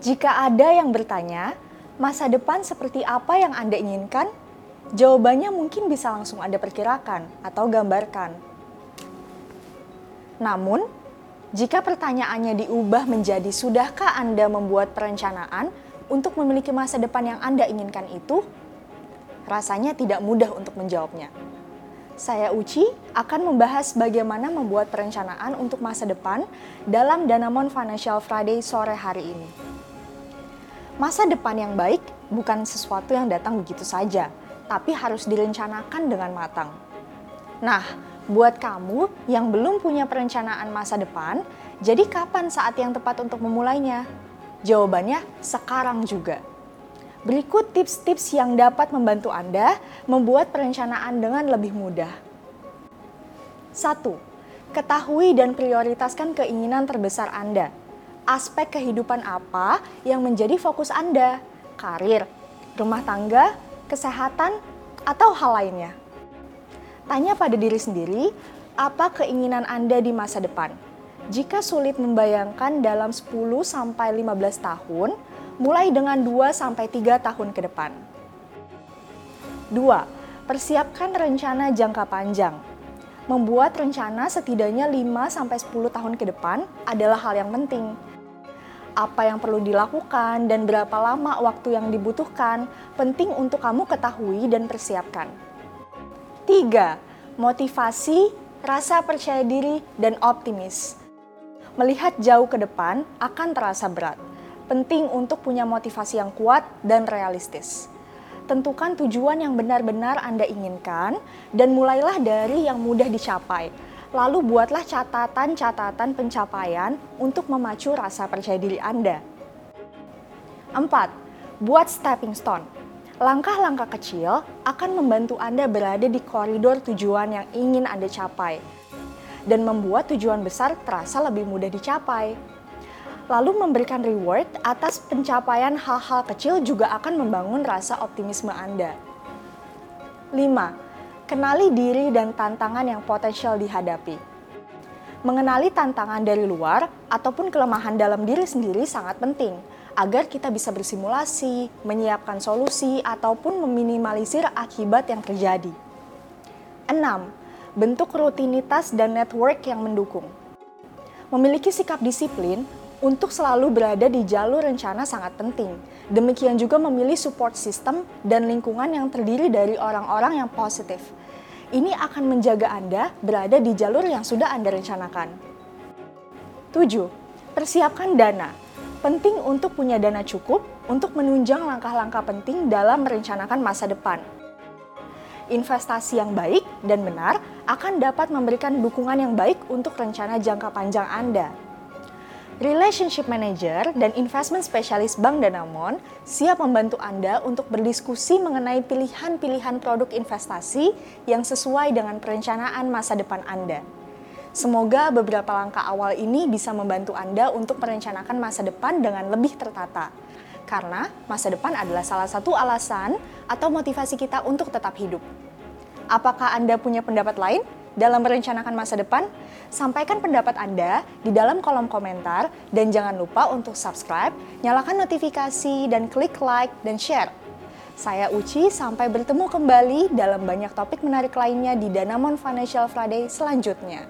Jika ada yang bertanya, masa depan seperti apa yang Anda inginkan? Jawabannya mungkin bisa langsung Anda perkirakan atau gambarkan. Namun, jika pertanyaannya diubah menjadi sudahkah Anda membuat perencanaan untuk memiliki masa depan yang Anda inginkan itu? Rasanya tidak mudah untuk menjawabnya. Saya Uci akan membahas bagaimana membuat perencanaan untuk masa depan dalam Danamon Financial Friday sore hari ini. Masa depan yang baik bukan sesuatu yang datang begitu saja, tapi harus direncanakan dengan matang. Nah, buat kamu yang belum punya perencanaan masa depan, jadi kapan saat yang tepat untuk memulainya? Jawabannya sekarang juga. Berikut tips-tips yang dapat membantu Anda membuat perencanaan dengan lebih mudah. 1. Ketahui dan prioritaskan keinginan terbesar Anda aspek kehidupan apa yang menjadi fokus Anda? Karir, rumah tangga, kesehatan, atau hal lainnya? Tanya pada diri sendiri, apa keinginan Anda di masa depan? Jika sulit membayangkan dalam 10 sampai 15 tahun, mulai dengan 2 sampai 3 tahun ke depan. 2. Persiapkan rencana jangka panjang. Membuat rencana setidaknya 5 sampai 10 tahun ke depan adalah hal yang penting apa yang perlu dilakukan dan berapa lama waktu yang dibutuhkan penting untuk kamu ketahui dan persiapkan. 3. Motivasi, rasa percaya diri, dan optimis. Melihat jauh ke depan akan terasa berat. Penting untuk punya motivasi yang kuat dan realistis. Tentukan tujuan yang benar-benar Anda inginkan dan mulailah dari yang mudah dicapai lalu buatlah catatan-catatan pencapaian untuk memacu rasa percaya diri Anda. 4. Buat stepping stone. Langkah-langkah kecil akan membantu Anda berada di koridor tujuan yang ingin Anda capai dan membuat tujuan besar terasa lebih mudah dicapai. Lalu memberikan reward atas pencapaian hal-hal kecil juga akan membangun rasa optimisme Anda. 5 Kenali diri dan tantangan yang potensial dihadapi. Mengenali tantangan dari luar ataupun kelemahan dalam diri sendiri sangat penting agar kita bisa bersimulasi, menyiapkan solusi, ataupun meminimalisir akibat yang terjadi. 6. Bentuk rutinitas dan network yang mendukung. Memiliki sikap disiplin untuk selalu berada di jalur rencana sangat penting. Demikian juga memilih support system dan lingkungan yang terdiri dari orang-orang yang positif ini akan menjaga Anda berada di jalur yang sudah Anda rencanakan. 7. Persiapkan dana. Penting untuk punya dana cukup untuk menunjang langkah-langkah penting dalam merencanakan masa depan. Investasi yang baik dan benar akan dapat memberikan dukungan yang baik untuk rencana jangka panjang Anda. Relationship Manager dan Investment Specialist Bank Danamon siap membantu Anda untuk berdiskusi mengenai pilihan-pilihan produk investasi yang sesuai dengan perencanaan masa depan Anda. Semoga beberapa langkah awal ini bisa membantu Anda untuk merencanakan masa depan dengan lebih tertata. Karena masa depan adalah salah satu alasan atau motivasi kita untuk tetap hidup. Apakah Anda punya pendapat lain? Dalam merencanakan masa depan? Sampaikan pendapat Anda di dalam kolom komentar dan jangan lupa untuk subscribe, nyalakan notifikasi, dan klik like dan share. Saya Uci, sampai bertemu kembali dalam banyak topik menarik lainnya di Danamon Financial Friday selanjutnya.